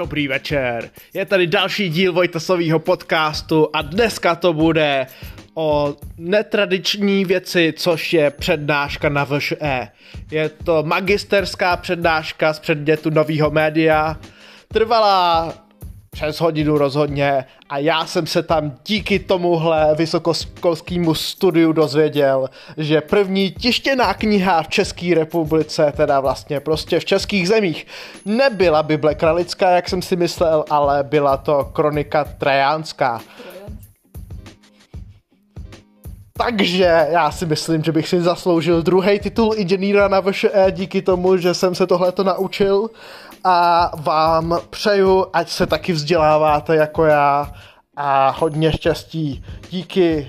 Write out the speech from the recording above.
Dobrý večer, je tady další díl Vojtasového podcastu a dneska to bude o netradiční věci, což je přednáška na VŠE. Je to magisterská přednáška z předmětu nového média. Trvala přes hodinu rozhodně a já jsem se tam díky tomuhle vysokoškolskému studiu dozvěděl, že první tištěná kniha v České republice, teda vlastně prostě v českých zemích, nebyla Bible kralická, jak jsem si myslel, ale byla to kronika trajánská. Takže já si myslím, že bych si zasloužil druhý titul inženýra na VŠE díky tomu, že jsem se tohleto naučil. A vám přeju, ať se taky vzděláváte jako já. A hodně štěstí. Díky